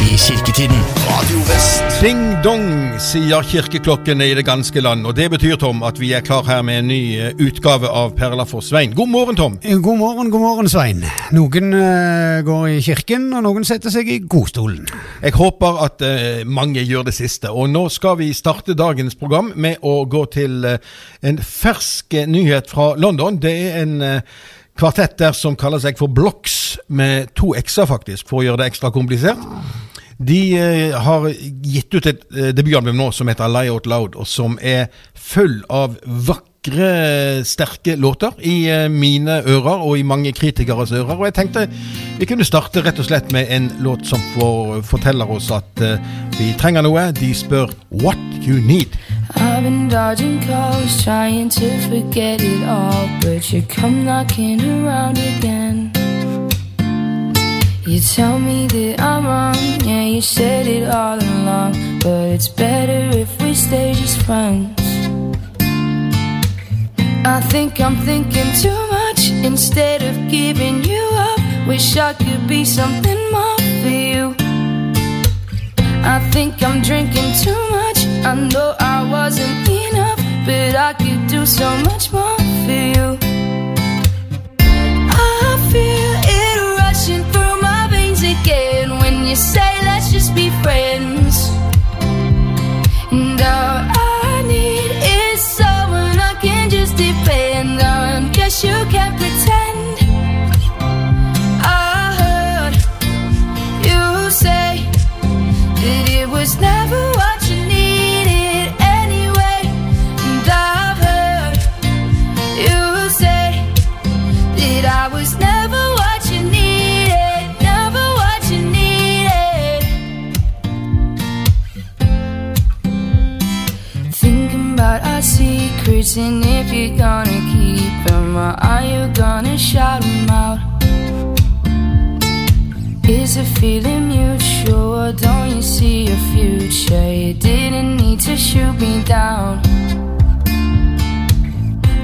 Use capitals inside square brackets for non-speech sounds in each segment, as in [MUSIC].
i kirketiden. Radio Vest. Ding dong, sier kirkeklokkene i det ganske land. Og det betyr, Tom, at vi er klar her med en ny eh, utgave av Perla for Svein. God morgen, Tom. God morgen, god morgen, Svein. Noen uh, går i kirken, og noen setter seg i godstolen. Jeg håper at uh, mange gjør det siste. Og nå skal vi starte dagens program med å gå til uh, en fersk eh, nyhet fra London. Det er en eh, kvartett der som kaller seg for Blocks, med to x-er faktisk, for å gjøre det ekstra komplisert. De eh, har gitt ut et eh, debutalbum nå som heter Lie Out Loud, og som er full av vakre, sterke låter i eh, mine ører og i mange kritikeres ører. Og jeg tenkte vi kunne starte rett og slett med en låt som får, forteller oss at vi trenger noe. De spør What You Need. I've been dodging calls, trying to forget it all, but you come knocking around again. You tell me that I'm wrong, yeah, you said it all along, but it's better if we stay just friends. I think I'm thinking too much instead of giving you up. Wish I could be something more for you. I think I'm drinking too much. I know I wasn't enough, but I could do so much more for you. I feel you're gonna keep them or are you gonna shout them out? Is the feeling mutual don't you see a future? You didn't need to shoot me down.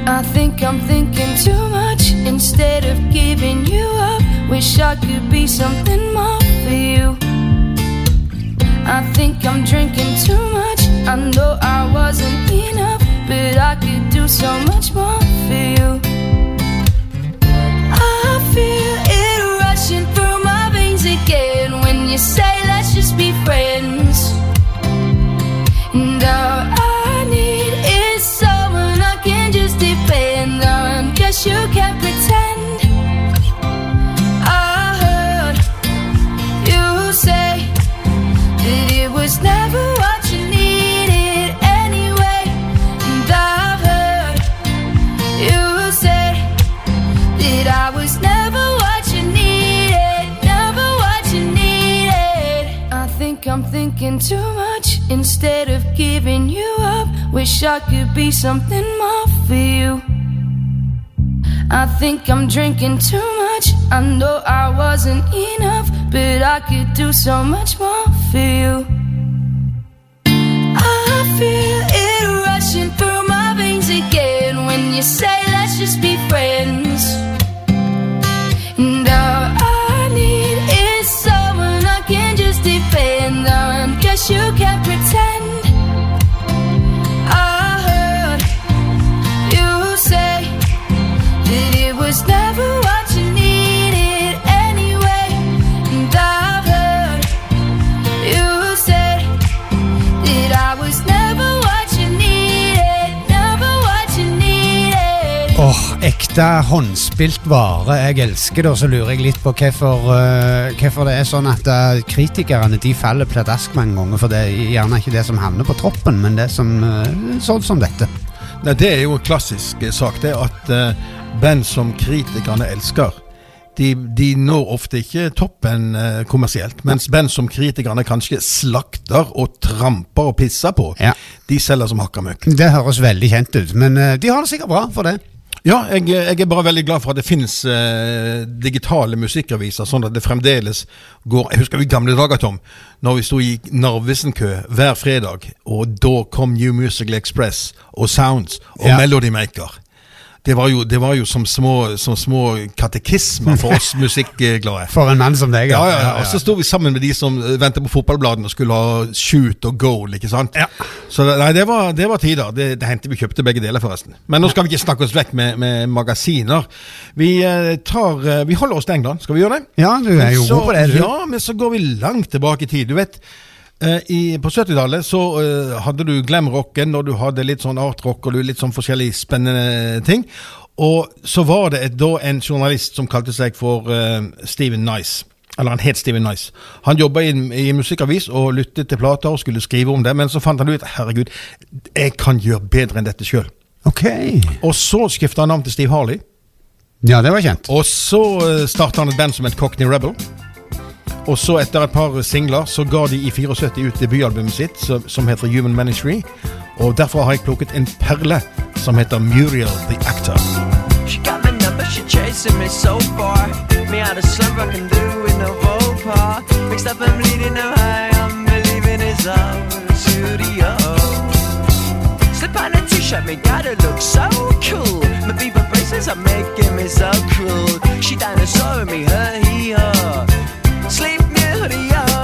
I think I'm thinking too much instead of giving you up. Wish I could be something more for you. I think I'm drinking too much. I know I wasn't enough, but I could do so much more for you. I feel it rushing through my veins again when you say let's just be friends. Too much instead of giving you up. Wish I could be something more for you. I think I'm drinking too much. I know I wasn't enough, but I could do so much more for you. I feel ekte håndspilt vare. Jeg elsker det, og så lurer jeg litt på hvorfor, uh, hvorfor det er sånn at uh, kritikerne de faller pladask mange ganger. For det er gjerne ikke det som havner på troppen, men det som uh, sånn som dette. Nei, Det er jo en klassisk sak, det at band som kritikerne elsker, de, de når ofte ikke toppen eh, kommersielt. Mens band som kritikerne kanskje slakter og tramper og pisser på, Ja. de selger som hakka møkk. Det høres veldig kjent ut, men eh, de har det sikkert bra for det. Ja, jeg, jeg er bare veldig glad for at det finnes eh, digitale musikkaviser, sånn at det fremdeles går Jeg husker i gamle dager, Tom, når vi sto i Narvesen-kø hver fredag, og da kom New Musical Express og Sounds og Ja. Melody Maker. Det var jo, det var jo som, små, som små katekismer for oss [LAUGHS] musikkglade. For en mann som deg. Ja, ja, ja. Og så sto vi sammen med de som eh, ventet på fotballbladene og skulle ha shoot og goal. ikke sant? Ja. Så nei, det var, det var tider. Det, det hendte vi kjøpte begge deler, forresten. Men nå skal vi ikke snakke oss vekk med, med magasiner. Vi, eh, tar, eh, vi holder oss til England. Skal vi gjøre det? Ja, du er jo god på det, du. Ja, men så går vi langt tilbake i tid. Du vet, i, på 70-tallet så eh, hadde du glam-rocken, og du hadde litt sånn art-rock og du litt sånn forskjellige spennende ting. Og så var det et, da en journalist som kalte seg for eh, Steven Nice. Eller han het Steven Nice. Han jobba i, i musikkavis og lyttet til plater og skulle skrive om det, men så fant han ut herregud, jeg kan gjøre bedre enn dette sjøl. Okay. Og så skifta han navn til Steve Harley. Ja, det var kjent. Og så starta han et band som het Cockney Rebel. Og så etter et par singler så ga de i 74 ut debutalbumet sitt som, heter Human Ministry. Og derfor har jeg plukket en perle som heter Muriel the Actor. She got my number, she chasing me so far. Me out of slumber, I can do with no pas. Mixed up, I'm leading no high, I'm believing it's our studio. Slip on a t-shirt, me gotta look so cool. My beaver braces are making me so cool. She dinosaur me, her, he, her. Sleep near the.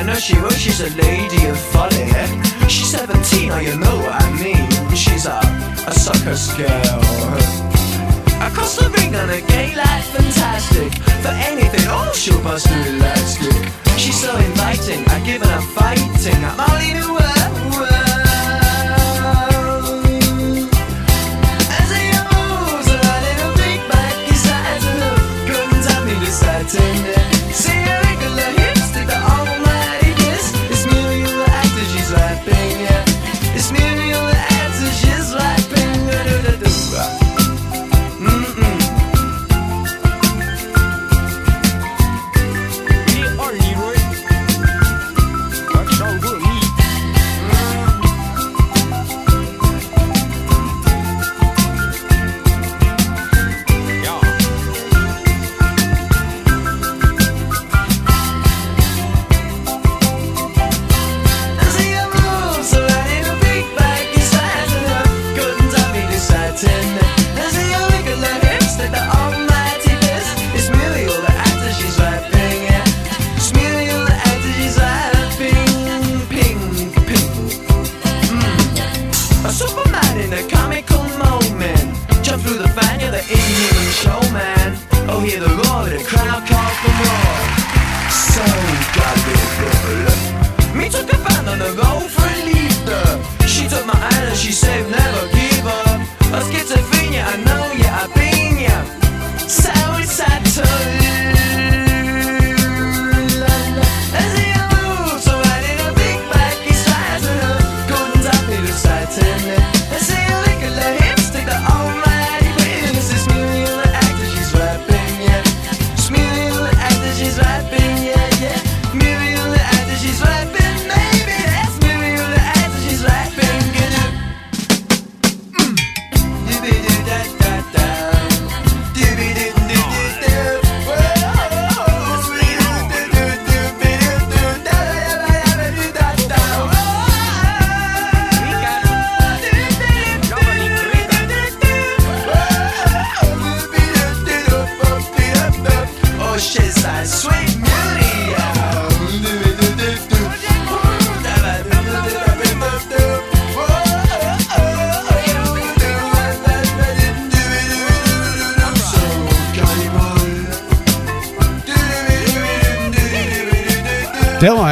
I know she will, she's a lady of folly. Eh? She's 17, oh, you know what I mean. She's a, a sucker girl. Across the ring on a gay like fantastic. For anything, oh, she'll bust through elastic. She's so inviting, I give her a fighting. I'm all in the world.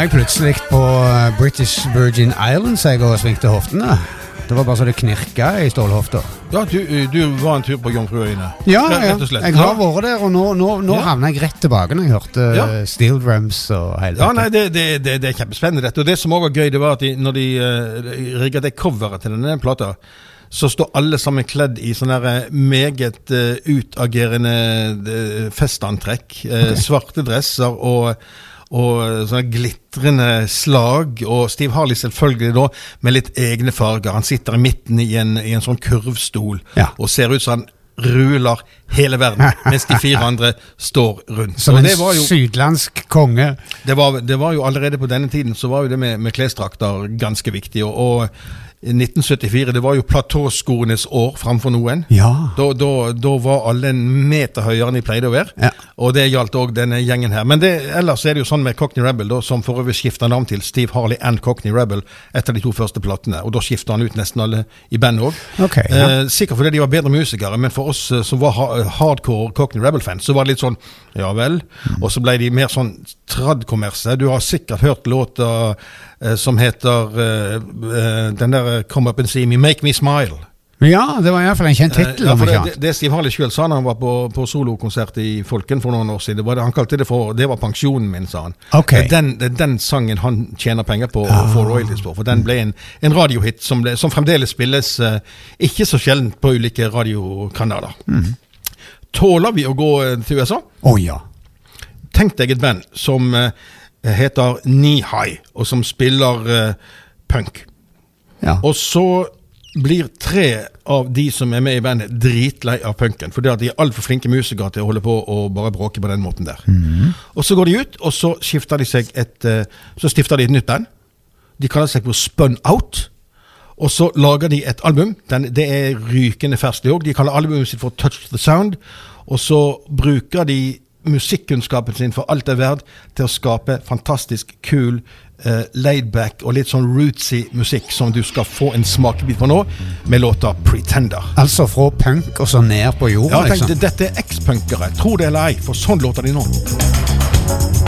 Jeg plutselig på eh, British Virgin Islands jeg og svingte hoftene. Det var bare så det knirka i stålhofta. Ja, du, du var en tur på Jomfruøyene. Ja, ja. Jeg har vært der, og nå, nå, nå Ja. havna jeg rett tilbake når jeg hørte Ja. eh, steel drums og hele Ja, nei, det, det, det, det er kjempespennende dette. Og det som også var gøy, det var at de, når de uh, rigga det coveret til denne plata, så står alle sammen kledd i sånne eh, meget uh, utagerende eh, festantrekk. okay. Svarte dresser og, og eh, sånne glitrende slag. Og Steve Harley selvfølgelig da med litt egne farger. Han sitter i midten i en, i en sånn kurvstol Ja. og ser ut som han ruler hele verden, [LAUGHS] mens de fire andre står rundt. Som en jo- sydlandsk konge. det var, det var jo allerede på denne tiden så var jo det med, med klesdrakter ganske viktig. Og, og 1974 det var jo platåskoenes år framfor noen. Ja. Da, da, da var alle en meter høyere enn de pleide å være. Ja. Og det gjaldt òg denne gjengen her. Men det, ellers er det jo sånn med Cockney Rebel, da, som for øvrig skifta navn til Steve Harley and Cockney Rebel etter de to første platene. Og da skifta han ut nesten alle i bandet òg. Okay, ja. eh, sikkert fordi de var bedre musikere, men for oss eh, som var hardcore Cockney Rebel-fans, så var det litt sånn ja vel. Og så ble de mer sånn trad-kommerse. Du har sikkert hørt låta eh, som heter eh, eh, den der eh, Come Up and See Me, Make Me Smile. Ja, det var iallfall en kjent tittel. Eh, Ja, det, det, Steve Harley sjøl sa da han var på, på solokonsert i Folken for noen år siden, det var han kalte det for Det var pensjonen min, sa han. Okay. Den, den sangen han tjener penger på Ah. og får royalties på. For den ble en, en radiohit som, ble, som fremdeles spilles eh, ikke så sjelden på ulike radiokanaler. Mm. Tåler vi å gå til USA? Å ja. Tenk deg et band som eh, heter Knee High, og som spiller eh, punk. ja. Og så blir tre av de som er med i bandet, dritlei av punken. For de er altfor flinke musikere til å holde på og bare bråke på den måten der. Og så går de ut, og så skifter de seg et eh, Så stifter de et nytt band. De kaller seg for Spun Out. Og så lager de et album. Den, det er rykende ferskt, det òg. De kaller albumet sitt for Touch the Sound. Og så bruker de musikkunnskapen sin for alt det er verdt til å skape fantastisk kul, uh, laidback og litt sånn rootsy musikk som du skal få en smakebit på nå, med låta 'Pretender'. Altså fra punk og så ned på jorda, Ja, tenk, liksom. Dette er eks-punkere, tro det eller ei, for sånn låter de nå.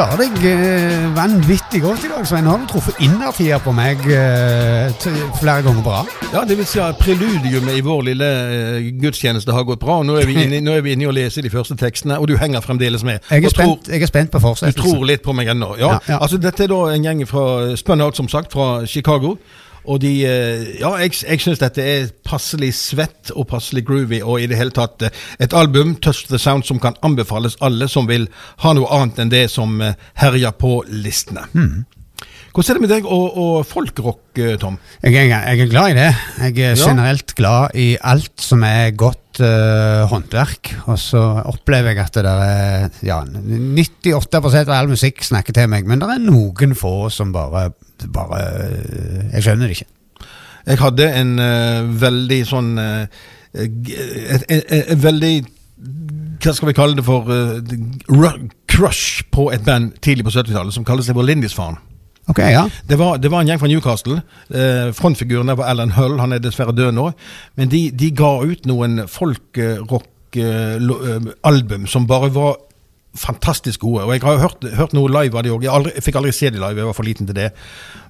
Klarer deg eh, vanvittig godt i dag, Svein. Har du truffet innertida på meg eh, flere ganger på rad? Ja, det vil si at preludiumet i vår lille eh, gudstjeneste har gått bra. og Nå er vi inne, nå er vi inne i å lese de første tekstene, og du henger fremdeles med. Jeg er spent, tror- jeg er spent på Du tror litt på meg ennå? Ja. Ja, ja. Altså, dette er da en gjeng fra Spun som sagt, fra Chicago. Og de eh, Ja, jeg, jeg syns dette er passelig svett og passelig groovy, og i det hele tatt eh, et album, Touch the Sound, som kan anbefales alle som vil ha noe annet enn det som eh, herjer på listene. Mm. Hvordan er det med deg og, og folkrock, Tom? Jeg er, jeg er glad i det. Jeg er Ja. generelt glad i alt som er godt uh, håndverk. Og så opplever jeg at det der er ja, 98% av all musikk snakker til meg, men det er noen få som bare, bare eh, Jeg skjønner det ikke. Jeg hadde en uh, veldig sånn uh, et, et, et, et veldig hva skal vi kalle det for uh, crush på et band tidlig på 70-tallet som kaller seg Lindisfarne. Okay, ja. Det var, det var en gjeng fra Newcastle. Eh, frontfiguren der var Alan Hull, han er dessverre død nå. Men de, de ga ut noen folkrock-album som bare var fantastisk gode. Og jeg har hørt, hørt noe live av de òg. Jeg, jeg fikk aldri se de live, jeg var for liten til det.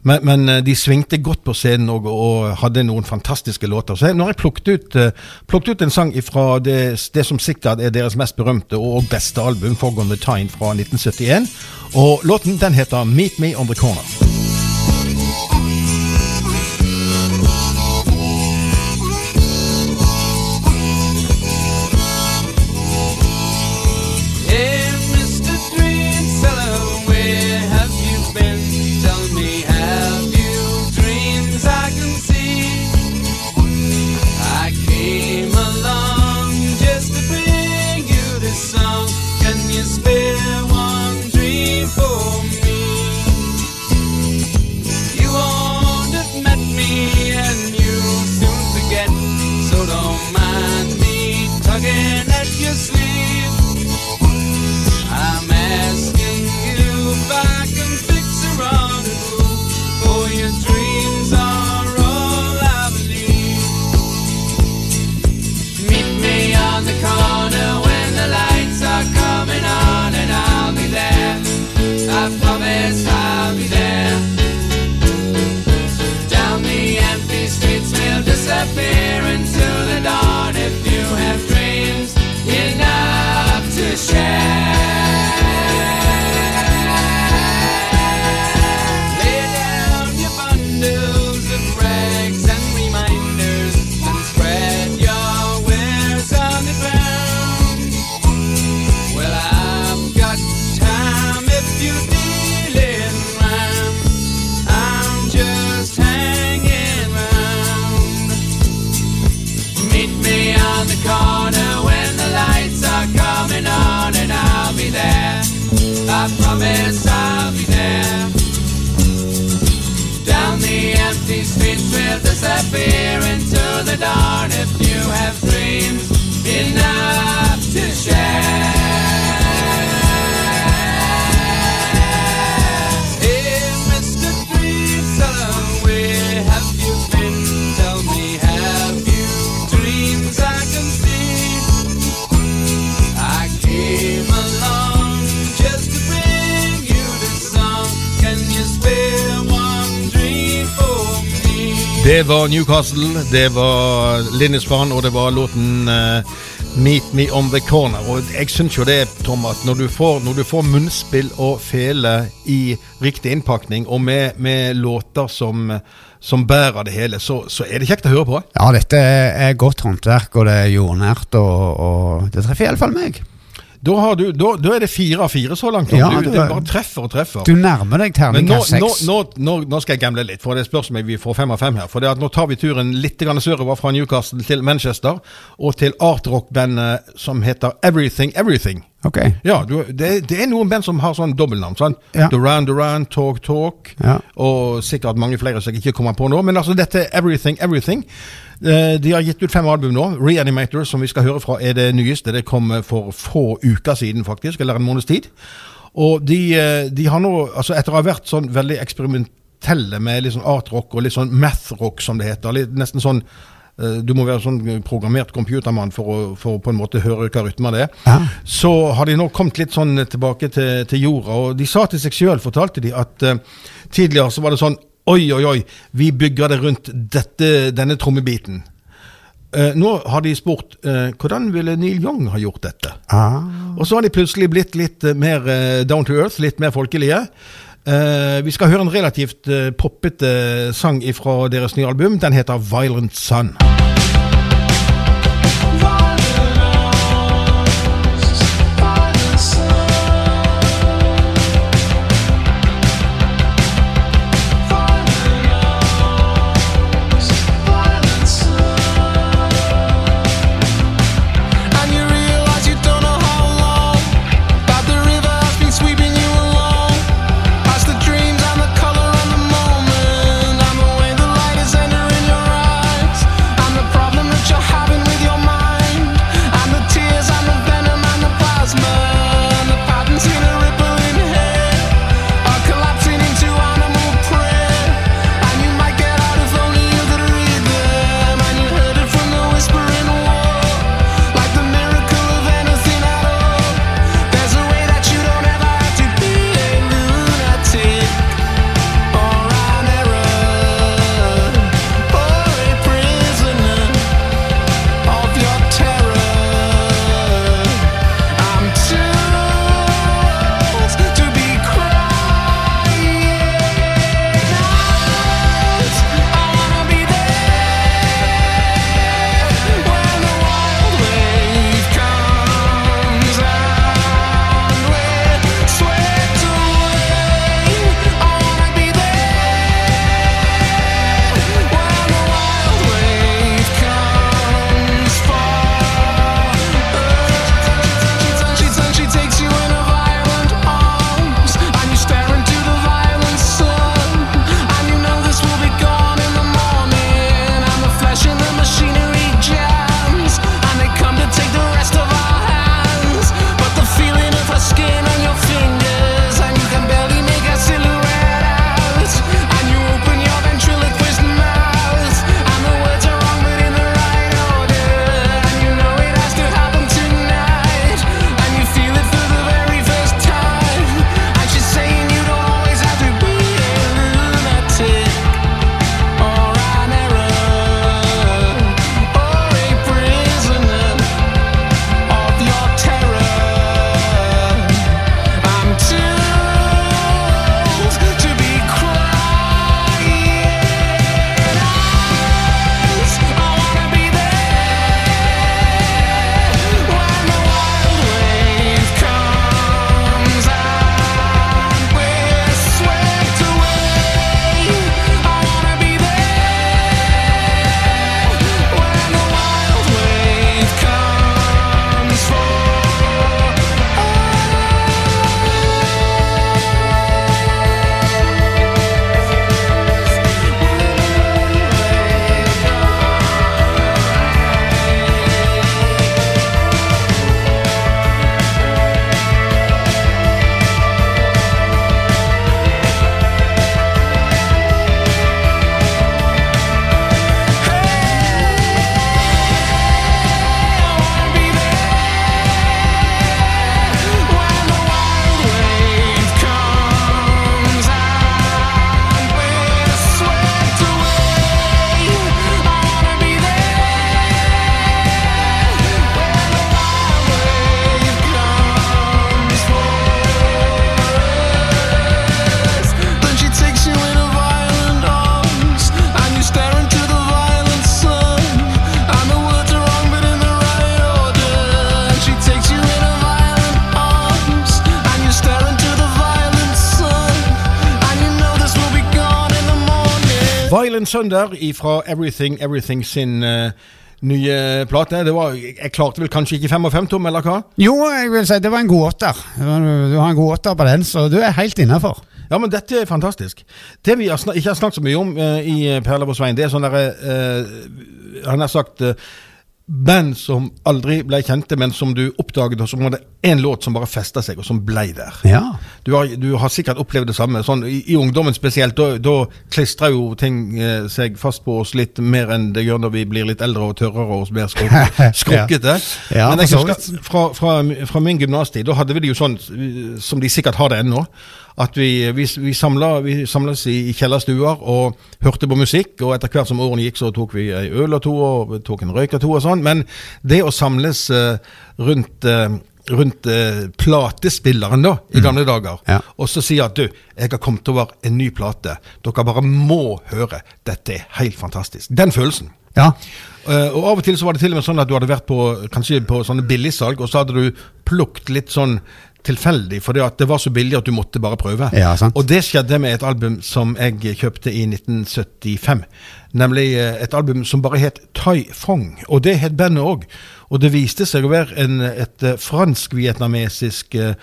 Men, men eh, de svingte godt på scenen og, og hadde noen fantastiske låter. Så jeg, har jeg plukket ut, eh, plukket ut en sang fra det, det som sikkert er deres mest berømte og beste album, 'Forgone on the Time', fra 1971. Og låten den heter Meet Me On The Corner. Disappear into the dawn if you have dreams enough to share. Det var Newcastle, det var Lindisfarne, og det var låten uh, Meet Me On The Corner. Og jeg syns jo det, Tom, at når du får, når du får munnspill og fele i riktig innpakning, og med, med låter som, som bærer det hele, så, så er det kjekt å høre på. Ja, dette er godt håndverk, og det er jordnært, og, og det treffer iallfall meg. Da, har du, da, da er det fire av fire så langt. Ja, du, det bare treffer og treffer. Du nærmer deg nå, terningkast nå, seks. nå, nå, nå skal jeg gamble litt, for det spørs om vi får fem av fem her. For nå tar vi turen litt sørover fra Newcastle til Manchester, og til artrock-bandet som heter Everything Everything. Okay. Ja, du, det, det er noen band som har sånn dobbeltnavn. Sånn. Ja. Duran Duran, Talk Talk, Ja. og sikkert mange flere som jeg ikke kommer på nå. Men altså, dette er Everything Everything. Eh, de har gitt ut fem album nå. Reanimator, som vi skal høre fra, er det nyeste. Det kom eh, for få uker siden, faktisk, eller en måneds tid. Og de, eh, de har nå, altså etter å ha vært sånn veldig eksperimentelle med litt sånn artrock og litt sånn mathrock, som det heter, litt, nesten sånn du må være sånn programmert computermann for å, for på en måte høre hva rytmen det er. Ja. Så har de nå kommet litt sånn tilbake til, til jorda. Og de sa til seg sjøl, fortalte de, at uh, tidligere så var det sånn Oi, oi, oi, vi bygger det rundt dette, denne trommebiten. Uh, nå har de spurt uh, hvordan ville Neil Young ha gjort dette. Ah. Og så har de plutselig blitt litt eh, mer uh, down to earth, litt mer folkelige. vi skal høre en relativt poppete sang fra deres nye album. Den heter 'Violent Sun'. Sunder fra Everything Everything sin uh, nye plate. Det var, jeg klarte vel kanskje ikke fem og fem, Tom, eller hva? Jo, jeg vil si det var en god åtter. Du har en god åtter på den, så du er helt innafor. Ja, men dette er fantastisk. Det vi har ikke har snakket så mye om uh, i eh, Perle på Svein, det er sånn derre uh, Han har sagt uh, band som aldri ble kjente, men som du oppdaget, og som hadde én låt som bare festa seg, og som blei der. Ja. Du har, du har sikkert opplevd det samme. Sånn, i, I ungdommen spesielt, da, da klistrer jo ting eh, seg fast på oss litt mer enn det gjør når vi blir litt eldre og tørrere og mer skruk- [LAUGHS] skrukkete. Ja, Men jeg husker fra, fra, fra min gymnastid, da hadde vi det jo sånn, som de sikkert har det ennå, at vi, vi, vi, samla, vi samles i, i kjellerstuer og hørte på musikk, og etter hvert som årene gikk, så tok vi ei øl og to, og tok en røyk og to og sånn. Men det å samles eh, rundt eh, rundt eh, platespilleren da, i gamle dager, Ja. og så sier at du, jeg har kommet over en ny plate. Dere bare må høre. Dette er helt fantastisk. Den følelsen. Ja. Uh, og Av og til så var det til og med sånn at du hadde vært på kanskje på sånne billigsalg, og så hadde du plukket litt sånn tilfeldig, fordi at det var så billig at du måtte bare prøve. Ja, sant. Og det skjedde med et album som jeg kjøpte i 1975. Nemlig eh, et album som bare het Tai Fong, og det het bandet òg. Og det viste seg å være en, et eh, fransk-vietnamesisk eh,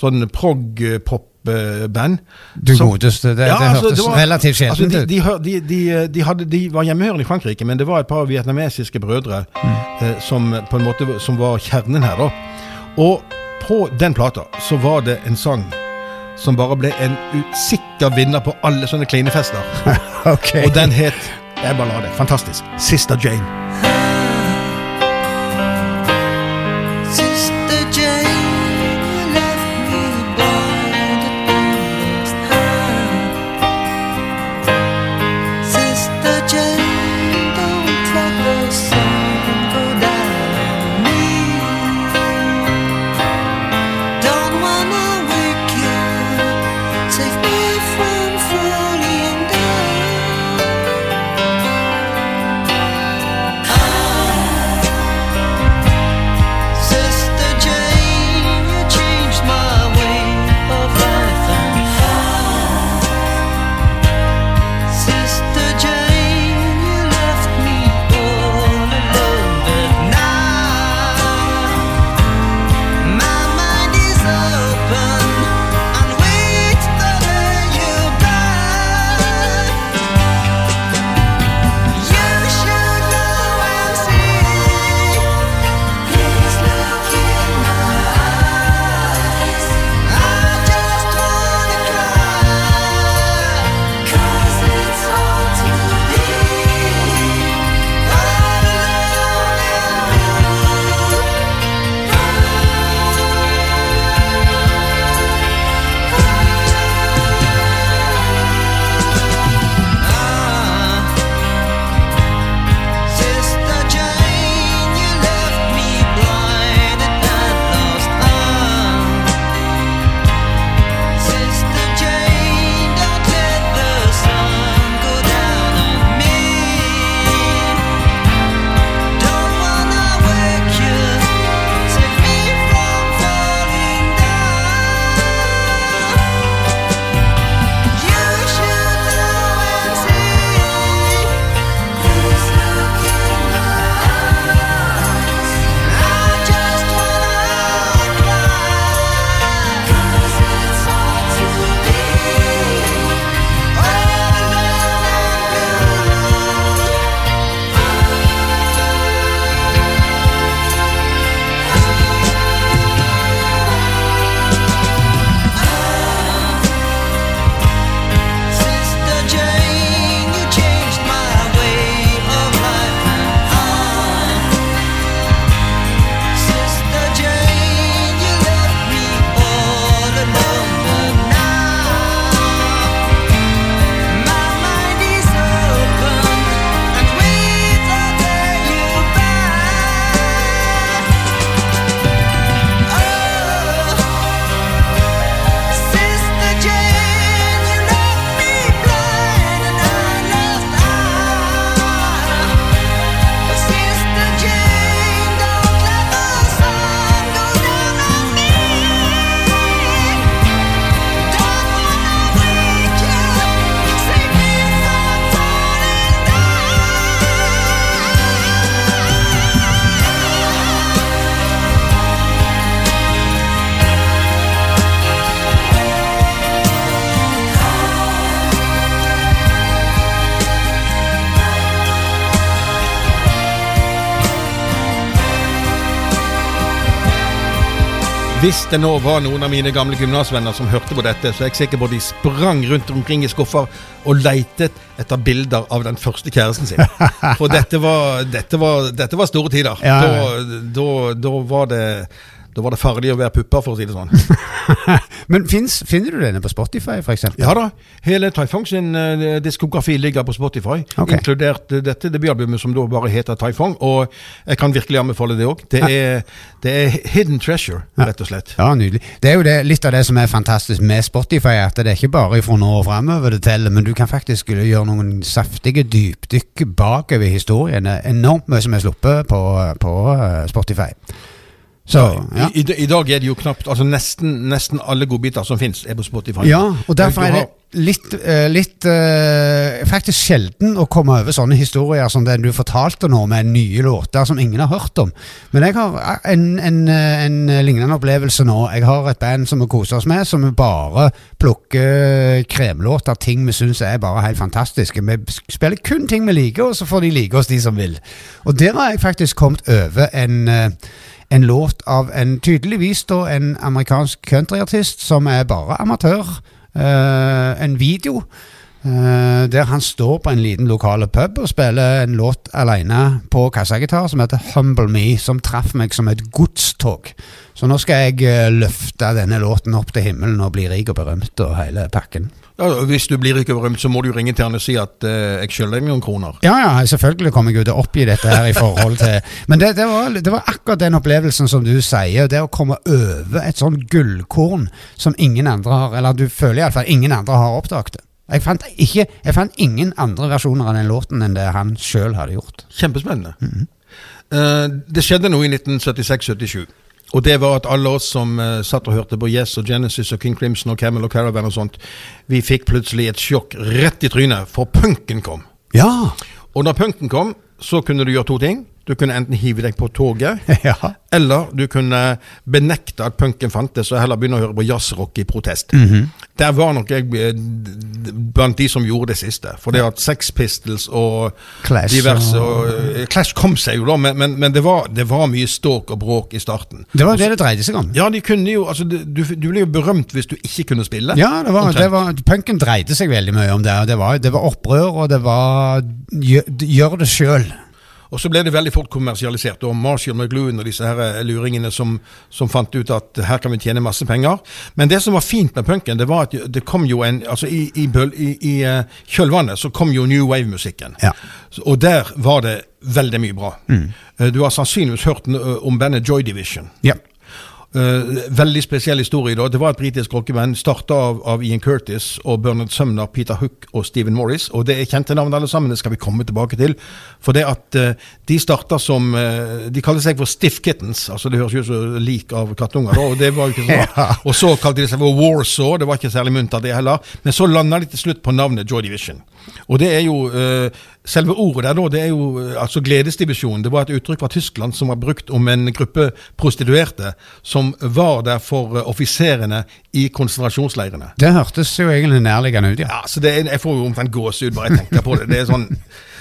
sånn prog-pop-band. Du godeste, det, det altså, hørtes var- relativt sjeldent altså, ut. de, de, de, hadde, de var hjemmehørende i Frankrike, men det var et par vietnamesiske brødre Mm. eh, som på en måte som var kjernen her. da. Og på den plata så var det en sang som bare ble en usikker vinner på alle sånne klinefester. [LAUGHS] okay. Og den het Jeg bare la det. Fantastisk. Sister Jane. Hvis det nå var noen av mine gamle gymnasvenner som hørte på dette, så er jeg sikker på de sprang rundt omkring i skuffer og leitet etter bilder av den første kjæresten sin. For dette var, dette var, dette var store tider. Ja, ja, Da, da, da var det da var det farlig å være pupper, for å si det sånn. [LAUGHS] Men finnes, finner du denne på Spotify, eksempel? Ja da, hele Taifong sin uh, diskografi ligger på Spotify, okay. inkludert uh, dette debutalbumet som da bare heter Taifong. Og jeg kan virkelig anbefale det òg. Det, det er hidden treasure, rett og slett. Ja, nydelig. Det er jo det, litt av det som er fantastisk med Spotify, at det er ikke bare fra nå og framover det teller, men du kan faktisk gjøre noen saftige dypdykk bakover historien. Er enormt mye som er sluppet på, på eh, Spotify. Så, ja. I, i, dag er det jo knapt Altså nesten, nesten alle godbiter som fins, er på Spotify. Ja, og derfor er det litt, eh, litt uh, faktisk sjelden å komme over sånne historier som den du fortalte nå, med nye låter som ingen har hørt om. Men jeg har en, en, eh, en lignende opplevelse nå. Jeg har et band som vi koser oss med, som vi bare plukker kremlåter, ting vi syns er bare helt fantastiske. Vi spiller kun ting vi liker, og så får de like oss, de som vil. Og der har jeg faktisk kommet over en eh, en låt av en tydeligvis da en amerikansk countryartist som er bare amatør. Uh, en video uh, der han står på en liten lokale pub og spiller en låt alene på kassagitar som heter Humble Me, som traff meg som et godstog. Så nå skal jeg uh, løfte denne låten opp til himmelen og bli rik og berømt og hele pakken. Ja, hvis du blir ikke berømt, så må du ringe til han og si at eh, jeg skylder deg noen kroner. Ja, ja, selvfølgelig kommer jeg jo til å oppgi dette her i forhold til Men det, det, var, det var akkurat den opplevelsen som du sier. Det å komme over et sånn gullkorn som ingen andre har Eller du føler iallfall ingen andre har oppdaget det. Jeg fant, ikke, jeg fant ingen andre versjoner av den låten enn det han sjøl hadde gjort. Kjempespennende. Mm -hmm. uh, det skjedde noe i 1976-77. Og det var at alle oss som uh, satt og hørte på Yes og Genesis og King Crimson og Camel og Caravan og sånt, vi fikk plutselig et sjokk rett i trynet, for punken kom. Ja! Og når punken kom, så kunne du gjøre to ting. Du kunne enten hive deg på toget, [LAUGHS] ja. eller du kunne benekte at punken fantes, og heller begynne å høre på jazzrock i protest. Mhm. Der var nok jeg eh, blant de som gjorde det siste. For det at Sex Pistols og Clash diverse og- og, eh, Clash kom seg jo da, men, men, men det, var, det var mye ståk og bråk i starten. Det var det det dreide seg om. Ja, de kunne jo altså, Du, du ble jo berømt hvis du ikke kunne spille. Ja, det var, det var, punken dreide seg veldig mye om det. Det var, det var opprør, og det var gjør, gjør det sjøl. Og så ble det veldig fort kommersialisert. Og Marshall McLuhan og disse her eh, luringene som, som fant ut at her kan vi tjene masse penger. Men det som var fint med punken, det var at det kom jo en altså I, i, i, i eh, kjølvannet så kom jo new wave-musikken. Ja. Og der var det veldig mye bra. Mm. Du har sannsynligvis hørt eh, om bandet Joy Division. Ja. Eh, veldig spesiell historie. da. Det var et britisk rockeband starta av, av Ian Curtis og Bernard Sumner, Peter Hook og Stephen Morris. Og det er kjente navn alle sammen, det skal vi komme tilbake til. For det at uh, de starta som uh, De kaller seg for Stiff Kittens. altså Det høres jo ut som lik av kattunger. da, og det var jo ikke sånn. [LAUGHS] Ja. Og så kalte de seg for Warsaw, det var ikke særlig muntert det heller. Men så landa de til slutt på navnet Joy Division. Og det er jo eh, Selve ordet der da, det er jo eh, altså gledesdivisjonen. Det var et uttrykk fra Tyskland som var brukt om en gruppe prostituerte som var der for eh, offiserene i konsentrasjonsleirene. Det hørtes jo egentlig nærliggende ut, ja. Ja, så det er, Jeg får jo omtrent gåsehud bare jeg tenker på det. Det er sånn, [LAUGHS]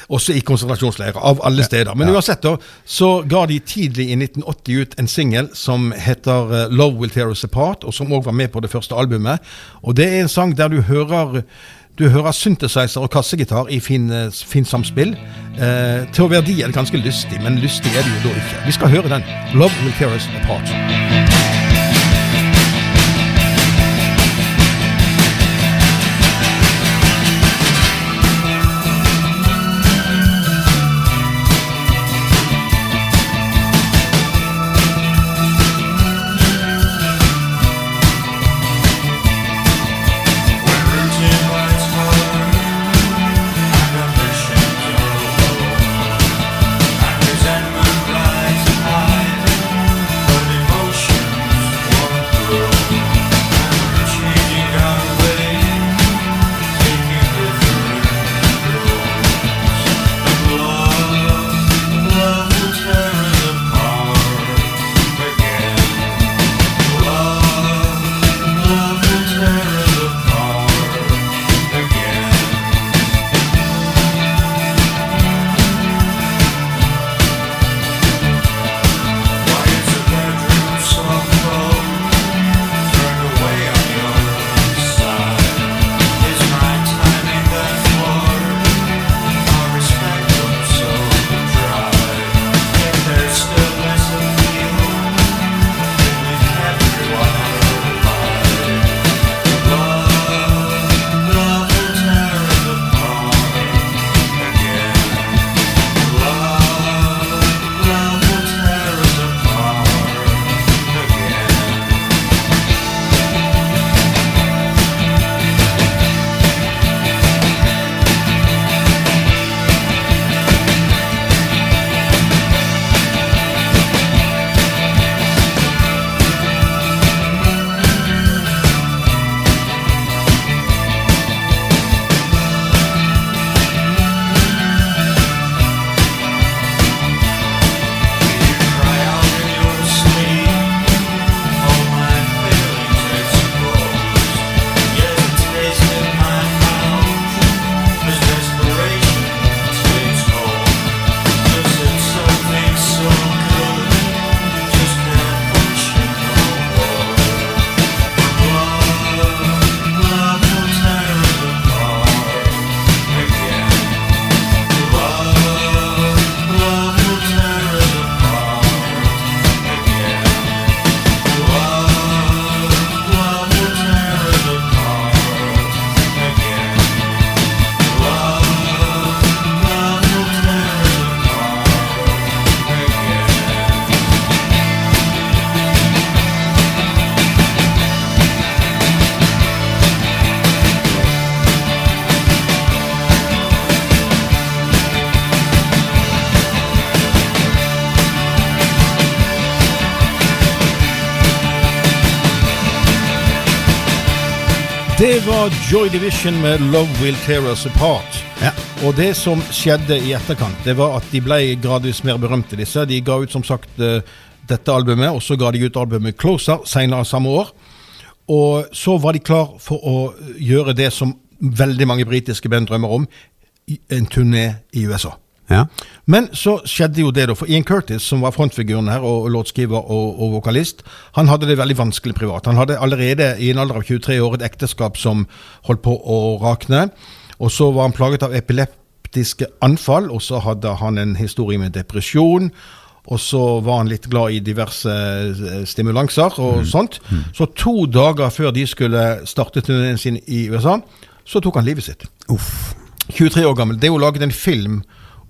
Også i konsentrasjonsleirer, av alle steder. Men uansett, da, så ga de tidlig i 1980 ut en singel som heter 'Love Will Tear Us Apart', og som òg var med på det første albumet. Og det er en sang der du hører du hører synthesizer og kassegitar i eh, fin samspill. Eh, til å være de er det ganske lystig, men lystig er det jo da ikke. Vi skal høre den. 'Love Will Tear Us Apart'. Det var Joy Division med 'Love Will Tear Us Apart'. Ja. Og det som skjedde i etterkant, det var at de ble gradvis mer berømte, disse. De ga ut som sagt eh, dette albumet, og så ga de ut albumet 'Closer' senere samme år. Og så var de klar for å gjøre det som veldig mange britiske band drømmer om, en turné i USA. Ja. Men så skjedde jo det, da. For Ian Curtis, som var frontfiguren her, og låtskriver og, og vokalist, han hadde det veldig vanskelig privat. Han hadde allerede i en alder av 23 år et ekteskap som holdt på å rakne. Og så var han plaget av epileptiske anfall, og så hadde han en historie med depresjon. Og så var han litt glad i diverse eh, stimulanser og sånt. Så to dager før de skulle starte turneen sin i USA, så tok han livet sitt. Uff. 23 år gammel. Det er jo laget en film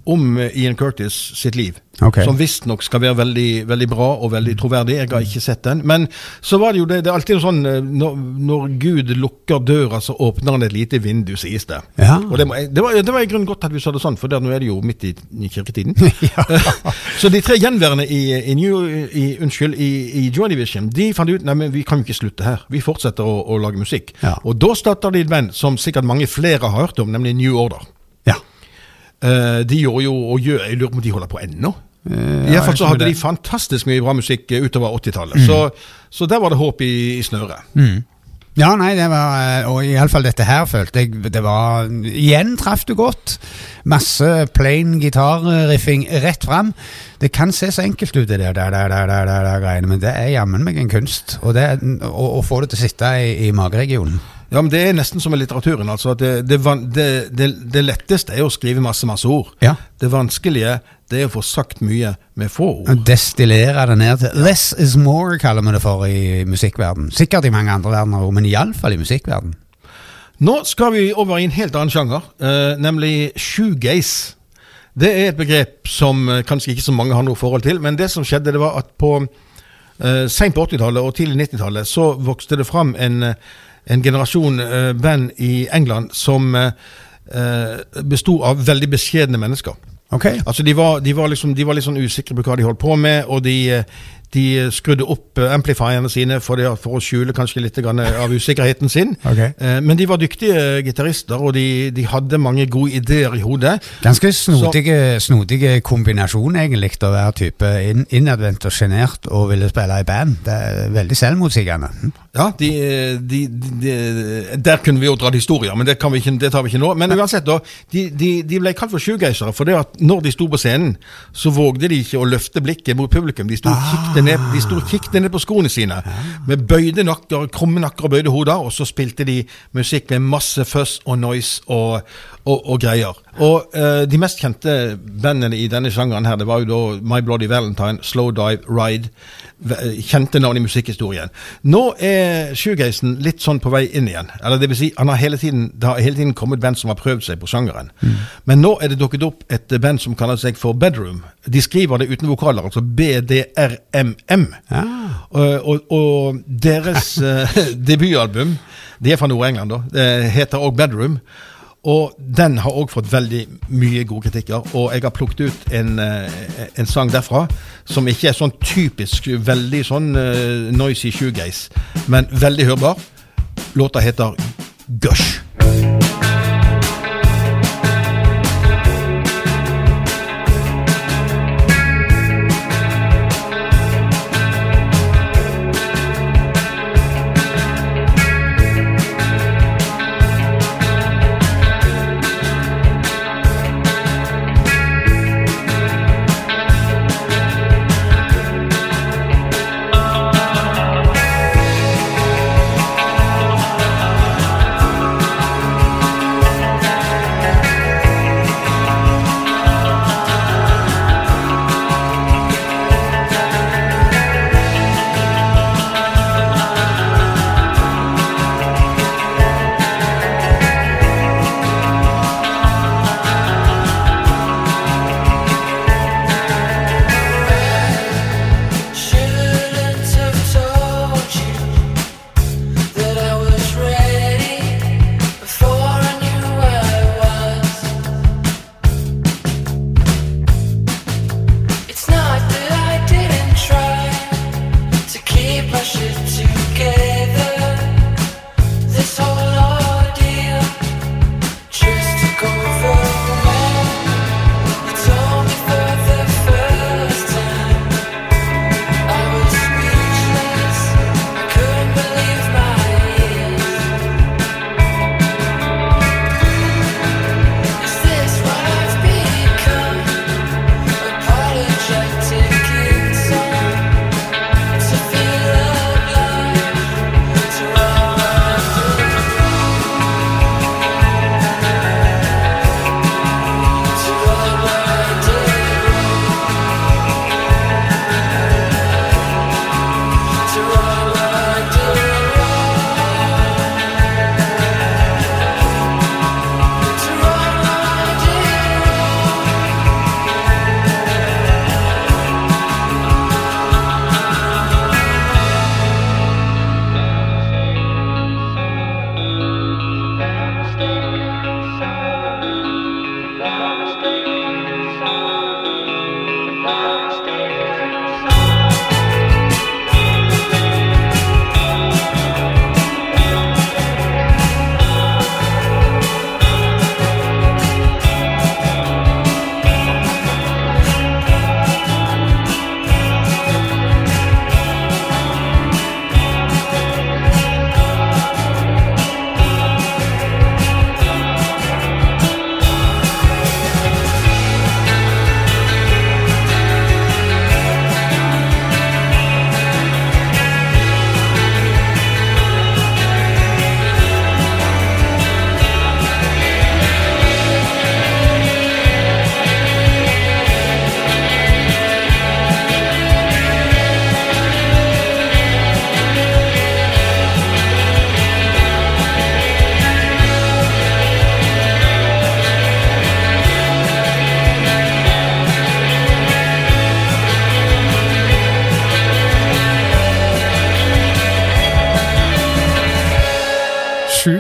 om eh, Ian Curtis sitt liv. Okay. Som visstnok skal være veldig, veldig bra og veldig troverdig. Jeg har ikke sett den. Men så var det jo det, det er alltid noe sånn eh, når, når Gud lukker døra, så åpner han et lite vindu, sies det. Ja. Og det, det, var, det var i grunnen godt at vi sa det sånn, for der, nå er det jo midt i, i kirketiden. [LAUGHS] [LAUGHS] så de tre gjenværende i, i, New, i, unnskyld, i, i Joy Division de fant ut nei, men vi kan jo ikke slutte her. Vi fortsetter å, å lage musikk. Ja. Og da starter de et band som sikkert mange flere har hørt om, nemlig New Order. Eh, de gjorde jo, og gjør, jeg lurer på om de holder på ennå. I ja, hvert fall så hadde det. de fantastisk mye bra musikk eh, utover 80-tallet. Så, så der var det håp i, i snøret. Ja, nei, det var Og iallfall dette her følte jeg det var Igjen traff du godt. Masse plain gitarriffing rett fram. Det kan se så enkelt ut, det der, der, der, der, der, greiene, men det er jammen meg en kunst. Og det, å få det til å sitte i, i mageregionen. Ja, men Det er nesten som med litteraturen. altså det, det, det, det, det letteste er å skrive masse masse ord. Ja. Det vanskelige det er å få sagt mye med få ord. Destillere det ned til Less is more, kaller vi det for i musikkverden. Sikkert i mange andre verdener òg, men iallfall i musikkverden. Nå skal vi over i en helt annen sjanger, eh, nemlig shoegaze. Det er et begrep som eh, kanskje ikke så mange har noe forhold til, men det som skjedde, det var at på eh, sent på 80-tallet og tidlig 90-tallet så vokste det fram en, eh, en generasjon uh, band i England som eh, eh, besto av veldig beskjedne mennesker. Okay. Altså de var, de, var liksom, de var litt sånn usikre på hva de holdt på med, og de, eh, de skrudde opp eh, amplifierne sine for, det, for å skjule kanskje litt av usikkerheten sin. [LAUGHS] Ok. Eh, Men de var dyktige gitarister, og de, de hadde mange gode ideer i hodet. Ganske snodige, snodige kombinasjon, egentlig, å være type inn, innadvendt og sjenert og ville spille i band. Det er veldig selvmotsigende. Hm? Ja, de, de, de, de, Der kunne vi jo dratt historier, men det, kan vi ikke, det tar vi ikke nå. Men uansett, da, de, de, de ble kalt for sjugeisere, for det at når de sto på scenen, så vågde de ikke å løfte blikket mot publikum. De sto og kikket ned, de sto og kikket ned på skoene sine med bøyde nakker, krumme nakker og bøyde hoder, og så spilte de musikk med masse fuzz og noise og, og, og greier. Og uh, de mest kjente bandene i denne sjangeren her, det var jo da My Bloody Valentine, Slow Dive, Ride. Kjente navn i musikkhistorien. Nå er shoegazen litt sånn på vei inn igjen. Eller det vil si, han har hele tiden, det har hele tiden kommet band som har prøvd seg på sjangeren. Men nå er det dukket opp et band som kaller seg for Bedroom. De skriver det uten vokaler, altså BDRMM. Ja. Og, og, og deres eh, [LAUGHS] debutalbum, de er fra Nord-England, da, det heter òg Bedroom. Og den har òg fått veldig mye gode kritikker. Og jeg har plukket ut en, eh, en sang derfra som ikke er sånn typisk veldig sånn uh, noisy shoegaze, men veldig hørbar. Låta heter Gush.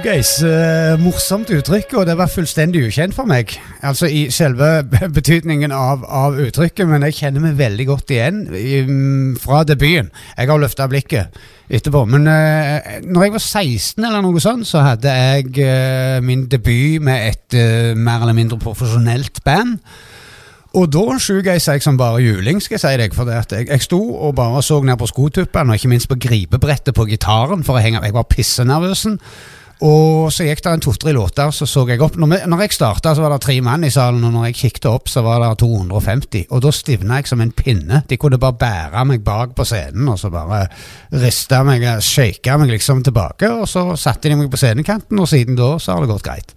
Shoegaze. eh, uttrykk, og det var fullstendig ukjent for meg. Altså i selve [LAUGHS] betydningen av, av uttrykket, men jeg kjenner meg veldig godt igjen i, mm, fra debuten. Jeg har løfta blikket etterpå. Men uh, når jeg var 16 eller noe sånt, så hadde jeg uh, min debut med et uh, mer eller mindre profesjonelt band. Og da shoegaza jeg som bare juling, skal jeg si deg. For det at jeg, jeg sto og bare så ned på skotuppene, og ikke minst på gripebrettet på gitaren, for å henge Jeg var pissenervøsen. Og så gikk det en to-tre låter, så så jeg opp. Når, når jeg starta, så var det tre mann i salen, og når jeg kikket opp, så var det 250. Og da stivna jeg som en pinne. De kunne bare bære meg bak på scenen, og så bare riste meg, shake meg liksom tilbake. Og så satte de meg på scenekanten, og siden da så har det gått greit.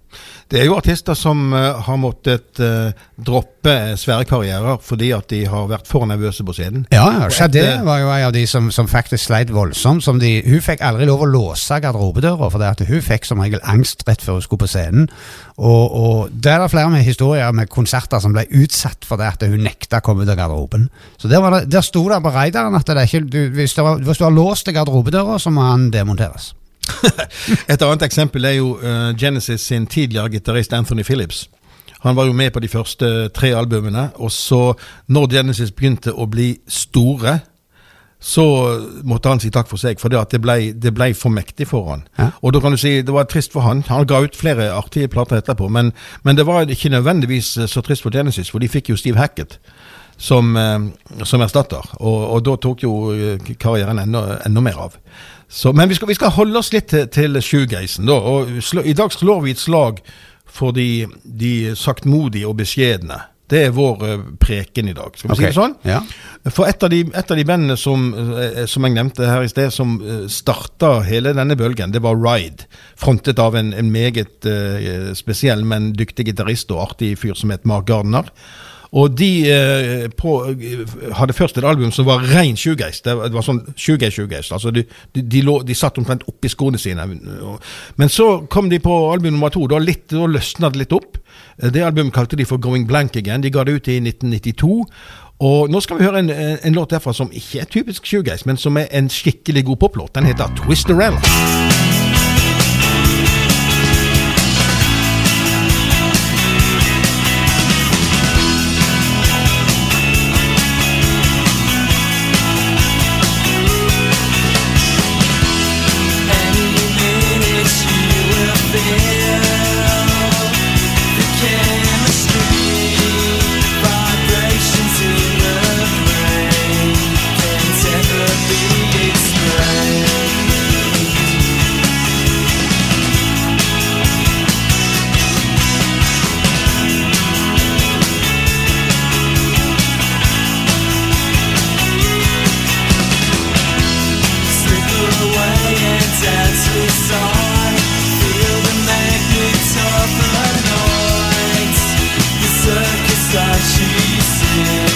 Det er jo artister som eh, har måttet eh, droppe svære karrierer fordi at de har vært for nervøse på scenen. Ja, etter- var jo en av de som, som faktisk sleit voldsomt. Som de, hun fikk aldri lov å låse garderobedøra, for hun fikk som regel angst rett før hun skulle på scenen. Og, og det er det flere med historier med konserter som ble utsatt for det at hun nekta å komme ut av garderoben. Så der, var det, der sto det på raideren at det ikke, du, hvis, det var, hvis du har låst garderobedøra, så må han demonteres. [LAUGHS] Et annet eksempel er jo eh, Genesis sin tidligere gitarist Anthony Phillips. Han var jo med på de første tre albumene, og så, når Genesis begynte å bli store, så måtte han si takk for seg, for det, det, ble, det ble for mektig for han. Ja. Og da kan du si, det var trist for han. Han ga ut flere artige plater etterpå, men, men det var ikke nødvendigvis eh, så trist for Genesis, for de fikk jo Steve Hackett som, eh, som erstatter, og, og da tok jo karrieren enda, enda mer av. Så, men vi skal, vi skal holde oss litt til, til shoegazen, da. Og slå, I dag slår vi et slag for de, de saktmodige og beskjedne. Det er vår eh, preken i dag. Skal vi si det sånn? Ja. For et av de, et av de bandene som, eh, som jeg nevnte her i sted, som eh, starta hele denne bølgen, det var Ride. Frontet av en, en meget spesiell, men dyktig gitarist og artig fyr som het Mark Gardner. Og de eh, på, hadde først et album som var ren shoegaze. Det, var- sånn shoegaze-shoegaze. Altså de, de, de, de satt omtrent oppi skoene sine. Men så kom de på album nummer to. Da, litt, da løsna det litt opp. Eh, Det albumet kalte de for Going Blank Again. De ga det ut i 1992. Og nå skal vi høre en, en låt derfra som ikke er typisk shoegaze, men som er en skikkelig god poplåt. Den heter Twisterella. Any she said.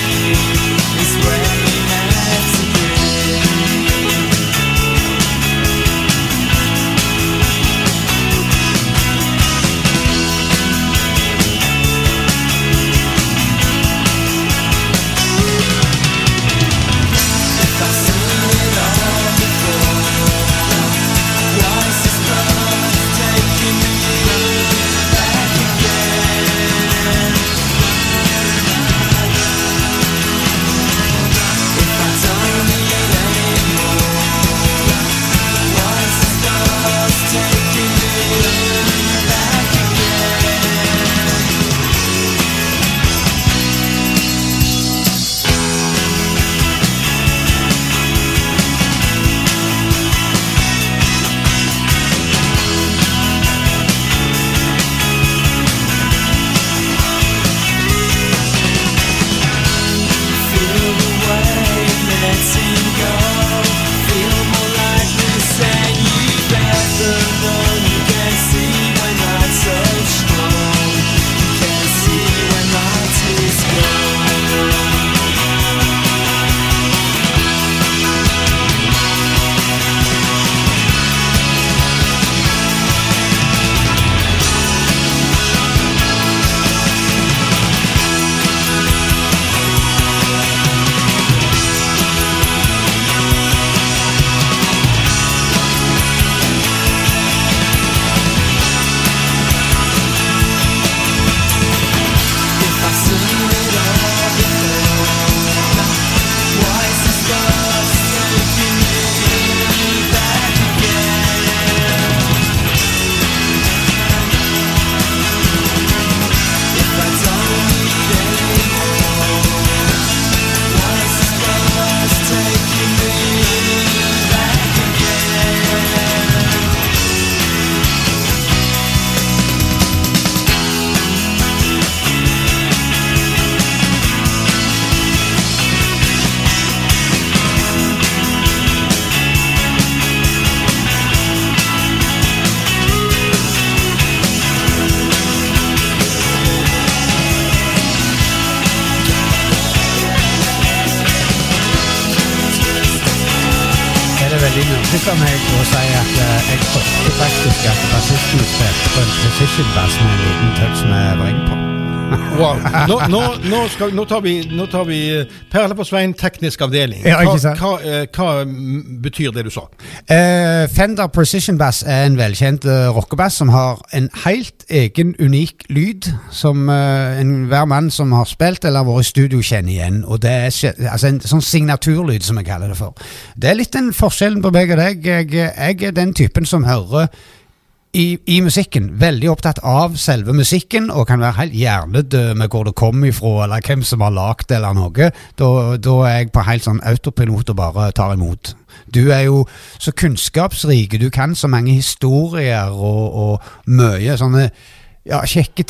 Veldig meg å si at eh, jeg trodde faktisk at bassisten spilte på en precision bass med en liten touch med vreng på. Wow. Nå, nå, nå, skal, nå tar vi, nå tar vi eh, Perle på Svein, teknisk avdeling. Hva, hva, eh, hva mm, betyr det du sa? Uh, Fender Precision Bass er en velkjent uh, rockebass som har en helt egen, unik lyd, som uh, enhver mann som har spilt eller vært i studio, kjenner igjen. Og det er altså en sånn signaturlyd, som jeg kaller det for. Det er litt den forskjellen på meg og deg. Jeg, jeg er den typen som hører i, i musikken. Veldig opptatt av selve musikken, og kan være helt hjernedød med hvor det kommer ifra, eller hvem som har lagd det, eller noe. Da, da er jeg på helt sånn autopilot og bare tar imot. Du er jo så kunnskapsrik, du kan så mange historier og, og mye sånne ja, kjekke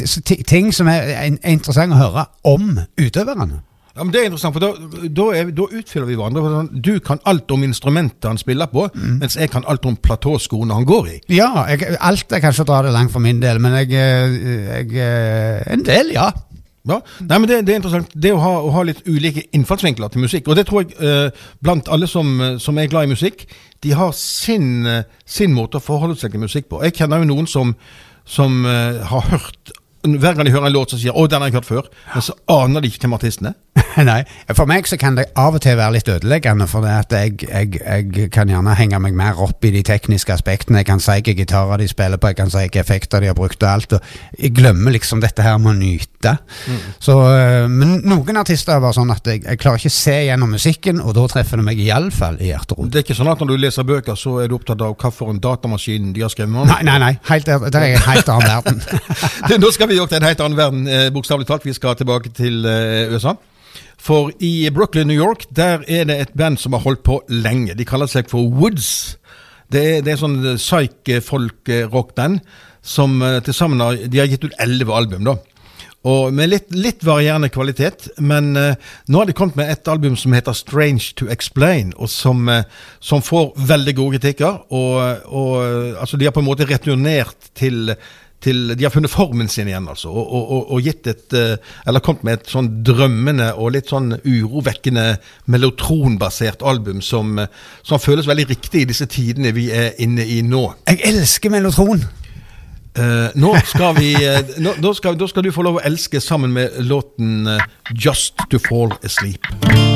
ting som er, er interessant å høre om utøverne. Ja, men Det er interessant, for da, da, er, da utfyller vi hverandre. sånn, Du kan alt om instrumentet han spiller på, Mm. mens jeg kan alt om platåskoene han går i. Ja, jeg, alt er kanskje å dra det langt for min del, men jeg, eh, jeg eh, En del, ja. Ja, Nei, men det, det er interessant Det å ha, å ha litt ulike innfallsvinkler til musikk. Og det tror jeg eh, blant alle som, som er glad i musikk, de har sin, sin måte å forholde seg til musikk på. Jeg kjenner jo noen som, som eh, har hørt Hver gang de hører en låt, så sier 'Å, den har jeg hørt før', men så aner de ikke hvem artisten er. [LAUGHS] Nei, for meg så kan det av og til være litt ødeleggende, for jeg, jeg, jeg kan gjerne henge meg mer opp i de tekniske aspektene. Jeg kan si hvilke gitarer de spiller på, jeg kan si hvilke effekter de har brukt og alt, og jeg glemmer liksom dette her med å nyte. Så, øh, men noen artister er bare sånn at jeg, jeg klarer ikke se gjennom musikken, og da treffer det meg iallfall i hjerterot. Det er ikke sånn at når du leser bøker, så er du opptatt av hva for en datamaskin de har skrevet om. Nei, nei, nei, helt, der, der er jeg en helt annen verden. [LAUGHS] Nå skal vi jo til en helt annen verden, eh, bokstavelig talt. Vi skal tilbake til eh, USA. For i Brooklyn, New York, der er det et band som har holdt på lenge. De kaller seg for Woods. Det er, det er sånn psyk-folk-rock-band som eh, til sammen har, de har gitt ut elleve album. da. Og Med litt, litt varierende kvalitet, men uh, nå har de kommet med et album som heter Strange to Explain, og som, uh, som får veldig gode kritikker. Og, og uh, altså, de har på en måte returnert til, til De har funnet formen sin igjen, altså. Og, og, og, gitt et eh, Eller kommet med et sånn drømmende og litt sånn urovekkende melotronbasert album som, eh, som føles veldig riktig i disse tidene vi er inne i nå. Jeg elsker melotron! Uh, nå skal vi uh, nå, da, skal, da skal du få lov å elske sammen med låten uh, 'Just to Fall Asleep'.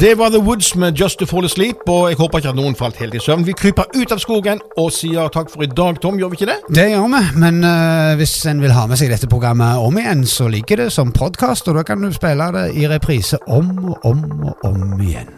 Det var The Woods med Just to Fall Asleep, og jeg håper ikke at noen falt helt i søvn. Vi kryper ut av skogen og sier takk for i dag, Tom. Gjør vi ikke det? Det gjør vi, men uh, hvis en vil ha med seg dette programmet om igjen, så ligger det som podkast, og da kan du spille det i reprise om og om og om igjen.